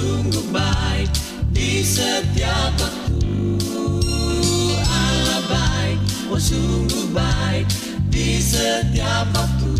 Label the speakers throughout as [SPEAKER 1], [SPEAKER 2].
[SPEAKER 1] sungguh baik di setiap waktu. Allah baik, oh sungguh baik di setiap waktu.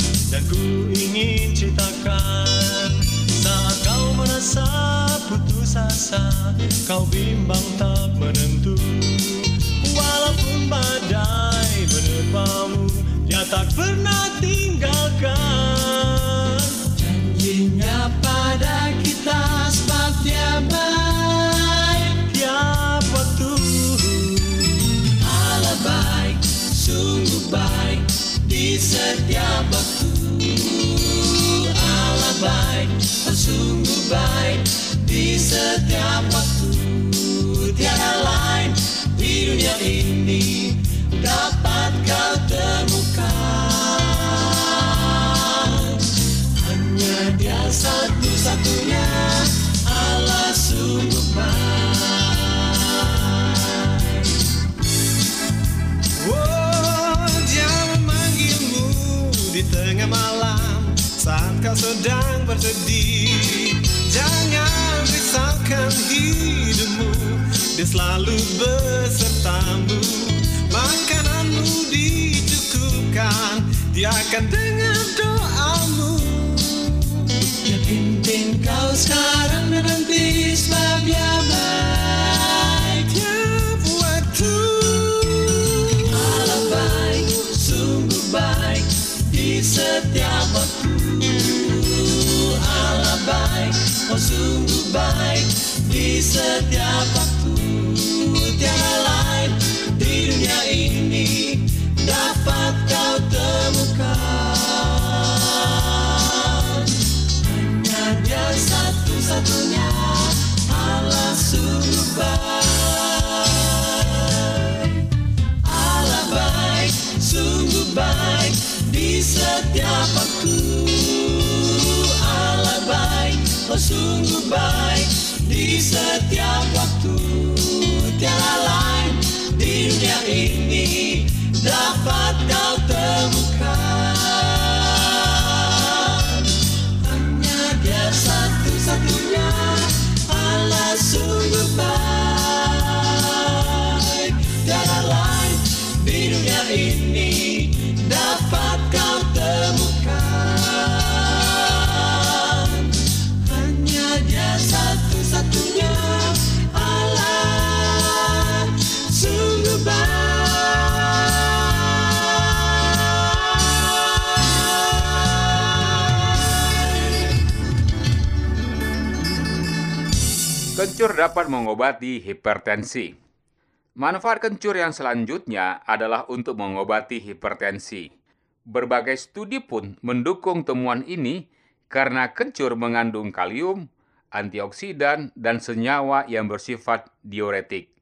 [SPEAKER 1] ingin ceritakan saat kau merasa putus asa kau bimbang tak menentu. Walaupun badai menerpamu dia tak pernah tinggalkan
[SPEAKER 2] baik di setiap waktu. Tiada lain di dunia ini dapat kau temukan. Hanya dia satu-satunya Allah sungguh baik.
[SPEAKER 1] Oh, dia memanggilmu di tengah malam saat kau sedang bersedih. Risaukan hidupmu, dia selalu besertamu. Makananmu dicukupkan, dia akan dengar doamu.
[SPEAKER 2] Dia pimpin kau sekarang dan nanti baik
[SPEAKER 1] Tiap waktu,
[SPEAKER 2] Allah baik, sungguh baik di setiap waktu Allah baik, oh sungguh baik setiap waktu Tiada lain di dunia ini dapat kau temukan. Hanya dia satu-satunya Allah sungguh baik. Allah baik, sungguh baik di setiap waktu. Allah baik, oh sungguh baik
[SPEAKER 3] Kencur dapat mengobati hipertensi. Manfaat kencur yang selanjutnya adalah untuk mengobati hipertensi. Berbagai studi pun mendukung temuan ini karena kencur mengandung kalium, antioksidan, dan senyawa yang bersifat diuretik.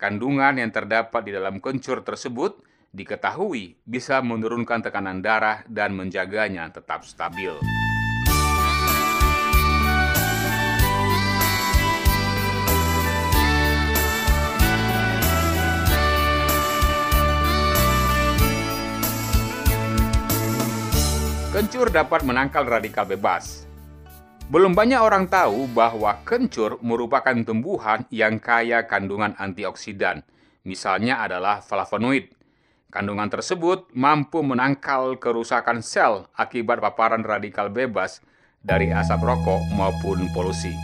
[SPEAKER 3] Kandungan yang terdapat di dalam kencur tersebut diketahui bisa menurunkan tekanan darah dan menjaganya tetap stabil. Kencur dapat menangkal radikal bebas. Belum banyak orang tahu bahwa kencur merupakan tumbuhan yang kaya kandungan antioksidan. Misalnya adalah flavonoid. Kandungan tersebut mampu menangkal kerusakan sel akibat paparan radikal bebas dari asap rokok maupun polusi.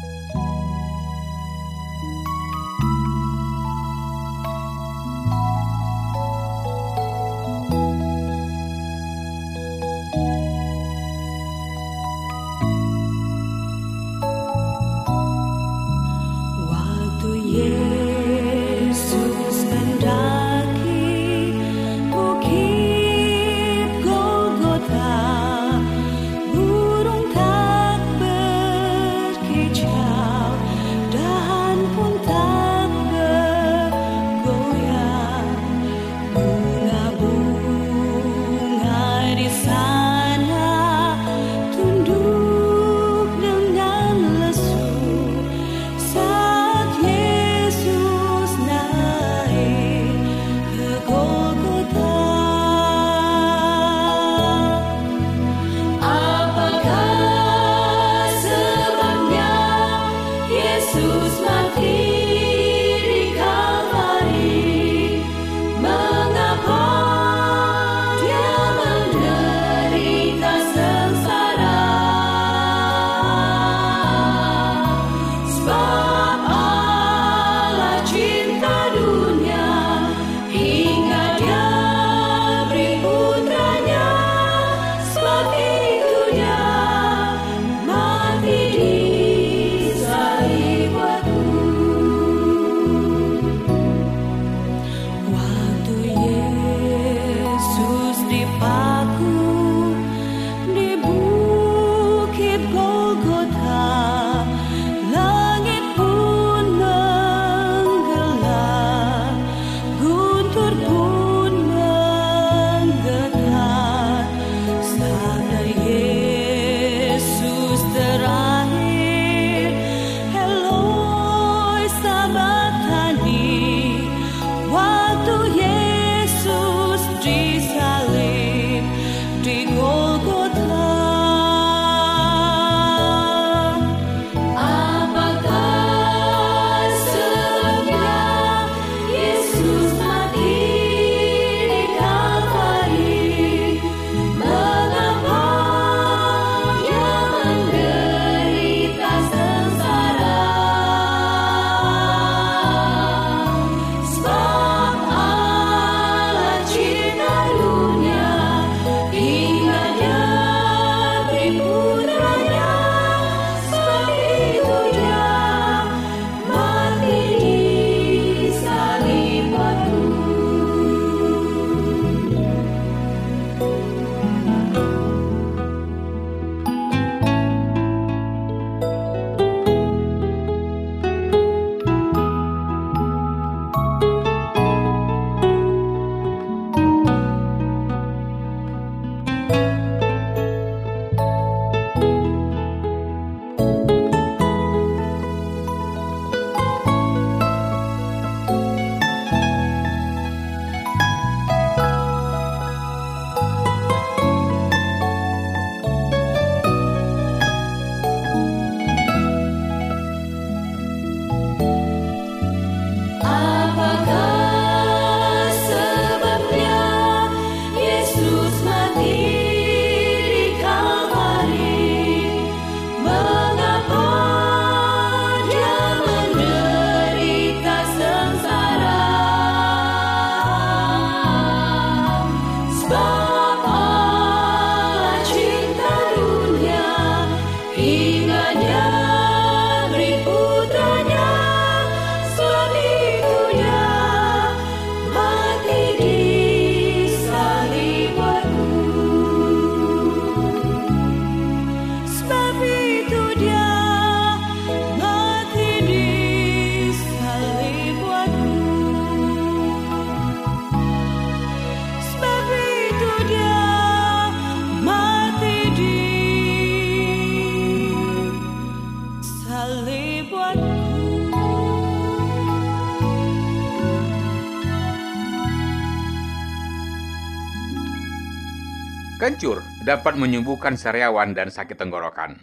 [SPEAKER 2] Kencur dapat menyembuhkan sariawan dan sakit tenggorokan.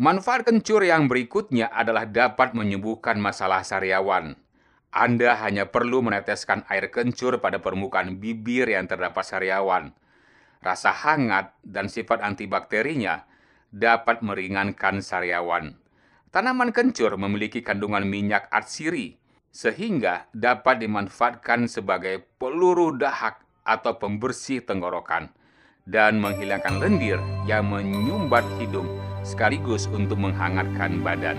[SPEAKER 2] Manfaat kencur yang berikutnya adalah dapat menyembuhkan masalah sariawan. Anda hanya perlu meneteskan air kencur pada permukaan bibir yang terdapat sariawan. Rasa hangat dan sifat antibakterinya dapat meringankan sariawan. Tanaman kencur memiliki kandungan minyak atsiri, sehingga dapat dimanfaatkan sebagai peluru dahak atau pembersih tenggorokan dan menghilangkan lendir yang menyumbat hidung sekaligus untuk menghangatkan badan.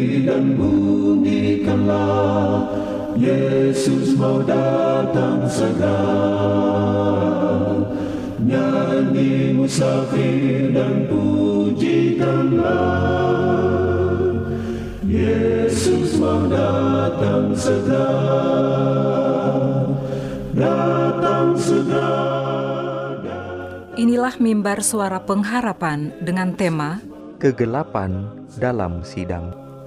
[SPEAKER 2] Yesus mau datang segera. Nyanyi musafir dan pujikanlah. Yesus mau datang segera. Datang segera.
[SPEAKER 4] Inilah mimbar suara pengharapan dengan tema
[SPEAKER 5] kegelapan dalam sidang.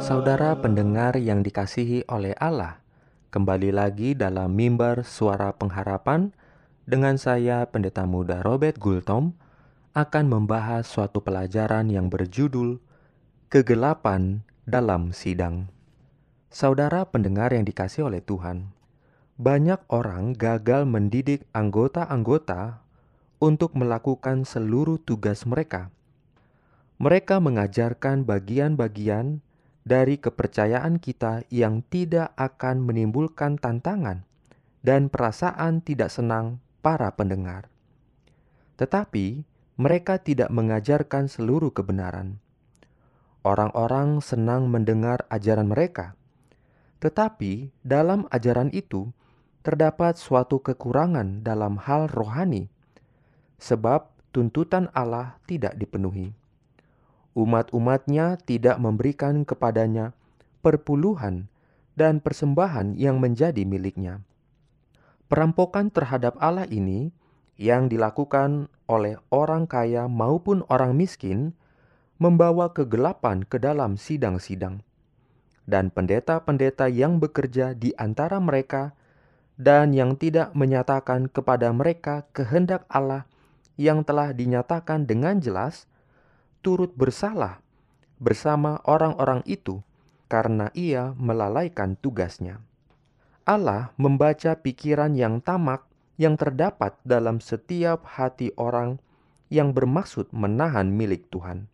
[SPEAKER 5] Saudara pendengar yang dikasihi oleh Allah, kembali lagi dalam mimbar suara pengharapan dengan saya Pendeta Muda Robert Gultom akan membahas suatu pelajaran yang berjudul Kegelapan dalam Sidang. Saudara pendengar yang dikasihi oleh Tuhan, banyak orang gagal mendidik anggota-anggota untuk melakukan seluruh tugas mereka. Mereka mengajarkan bagian-bagian dari kepercayaan kita yang tidak akan menimbulkan tantangan dan perasaan tidak senang para pendengar. Tetapi mereka tidak mengajarkan seluruh kebenaran. Orang-orang senang mendengar ajaran mereka, tetapi dalam ajaran itu terdapat suatu kekurangan dalam hal rohani, sebab tuntutan Allah tidak dipenuhi umat-umatnya tidak memberikan kepadanya perpuluhan dan persembahan yang menjadi miliknya. Perampokan terhadap Allah ini yang dilakukan oleh orang kaya maupun orang miskin membawa kegelapan ke dalam sidang-sidang. Dan pendeta-pendeta yang bekerja di antara mereka dan yang tidak menyatakan kepada mereka kehendak Allah yang telah dinyatakan dengan jelas turut bersalah bersama orang-orang itu karena ia melalaikan tugasnya. Allah membaca pikiran yang tamak yang terdapat dalam setiap hati orang yang bermaksud menahan milik Tuhan.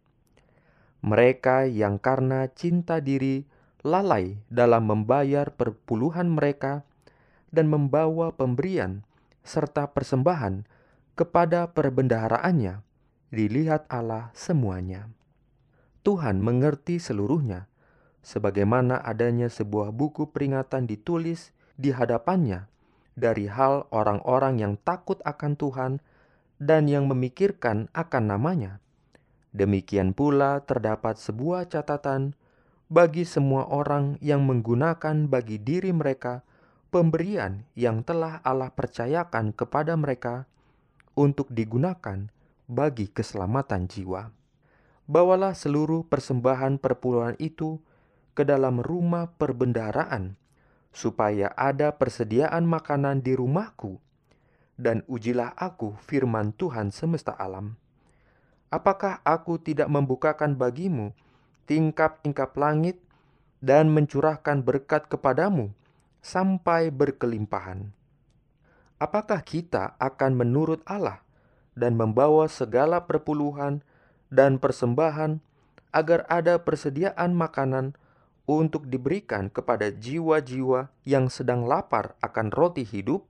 [SPEAKER 5] Mereka yang karena cinta diri lalai dalam membayar perpuluhan mereka dan membawa pemberian serta persembahan kepada perbendaharaannya dilihat Allah semuanya. Tuhan mengerti seluruhnya, sebagaimana adanya sebuah buku peringatan ditulis di hadapannya dari hal orang-orang yang takut akan Tuhan dan yang memikirkan akan namanya. Demikian pula terdapat sebuah catatan bagi semua orang yang menggunakan bagi diri mereka pemberian yang telah Allah percayakan kepada mereka untuk digunakan bagi keselamatan jiwa. Bawalah seluruh persembahan perpuluhan itu ke dalam rumah perbendaharaan, supaya ada persediaan makanan di rumahku, dan ujilah aku firman Tuhan semesta alam. Apakah aku tidak membukakan bagimu tingkap-tingkap langit dan mencurahkan berkat kepadamu sampai berkelimpahan? Apakah kita akan menurut Allah dan membawa segala perpuluhan dan persembahan agar ada persediaan makanan untuk diberikan kepada jiwa-jiwa yang sedang lapar akan roti hidup,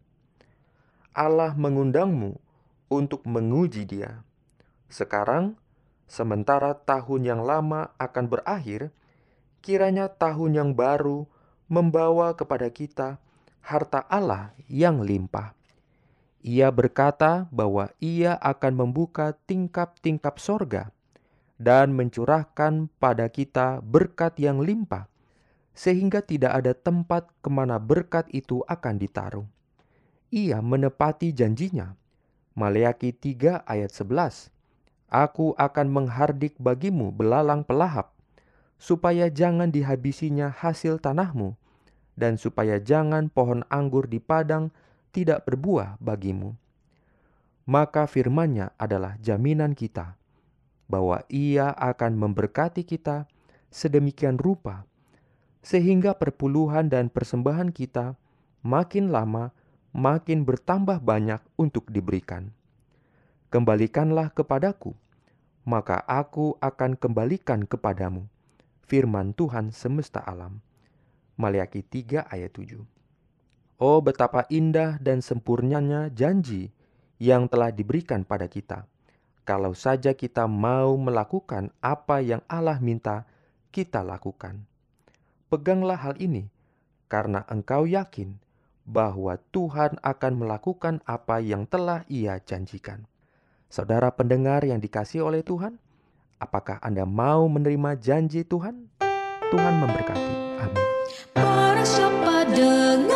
[SPEAKER 5] Allah mengundangmu untuk menguji dia. Sekarang, sementara tahun yang lama akan berakhir, kiranya tahun yang baru membawa kepada kita harta Allah yang limpah. Ia berkata bahwa ia akan membuka tingkap-tingkap sorga dan mencurahkan pada kita berkat yang limpah, sehingga tidak ada tempat ke mana berkat itu akan ditaruh. Ia menepati janjinya. Maleaki 3 ayat 11. Aku akan menghardik bagimu belalang pelahap, supaya jangan dihabisinya hasil tanahmu, dan supaya jangan pohon anggur di padang tidak berbuah bagimu. Maka firmannya adalah jaminan kita, bahwa ia akan memberkati kita sedemikian rupa, sehingga perpuluhan dan persembahan kita makin lama makin bertambah banyak untuk diberikan. Kembalikanlah kepadaku, maka aku akan kembalikan kepadamu. Firman Tuhan semesta alam. Maliaki 3 ayat 7. Oh betapa indah dan sempurnanya janji yang telah diberikan pada kita. Kalau saja kita mau melakukan apa yang Allah minta kita lakukan. Peganglah hal ini, karena engkau yakin bahwa Tuhan akan melakukan apa yang telah Ia janjikan. Saudara pendengar yang dikasih oleh Tuhan, apakah Anda mau menerima janji Tuhan? Tuhan memberkati. Amin.
[SPEAKER 6] Dengar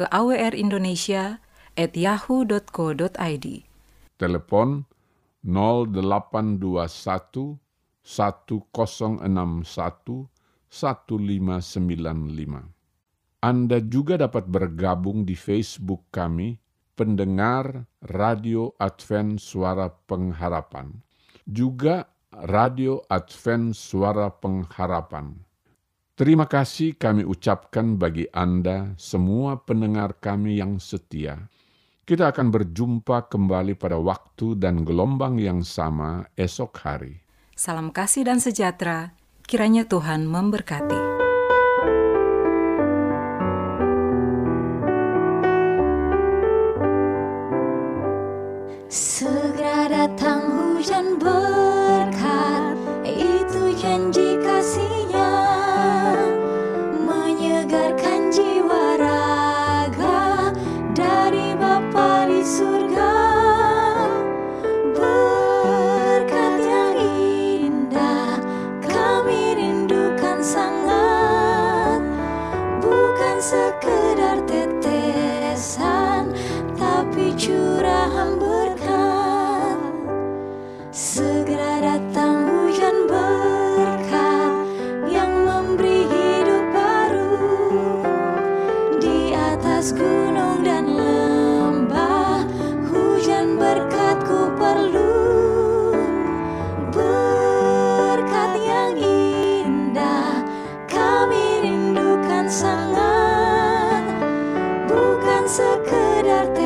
[SPEAKER 4] ke awrindonesia@yahoo.co.id.
[SPEAKER 7] Telepon 0821 1061 1595. Anda juga dapat bergabung di Facebook kami, pendengar Radio Advent Suara Pengharapan. Juga Radio Advent Suara Pengharapan. Terima kasih kami ucapkan bagi Anda semua pendengar kami yang setia. Kita akan berjumpa kembali pada waktu dan gelombang yang sama esok hari.
[SPEAKER 4] Salam kasih dan sejahtera, kiranya Tuhan memberkati.
[SPEAKER 6] Segera datang hujan berkat
[SPEAKER 8] mirarte.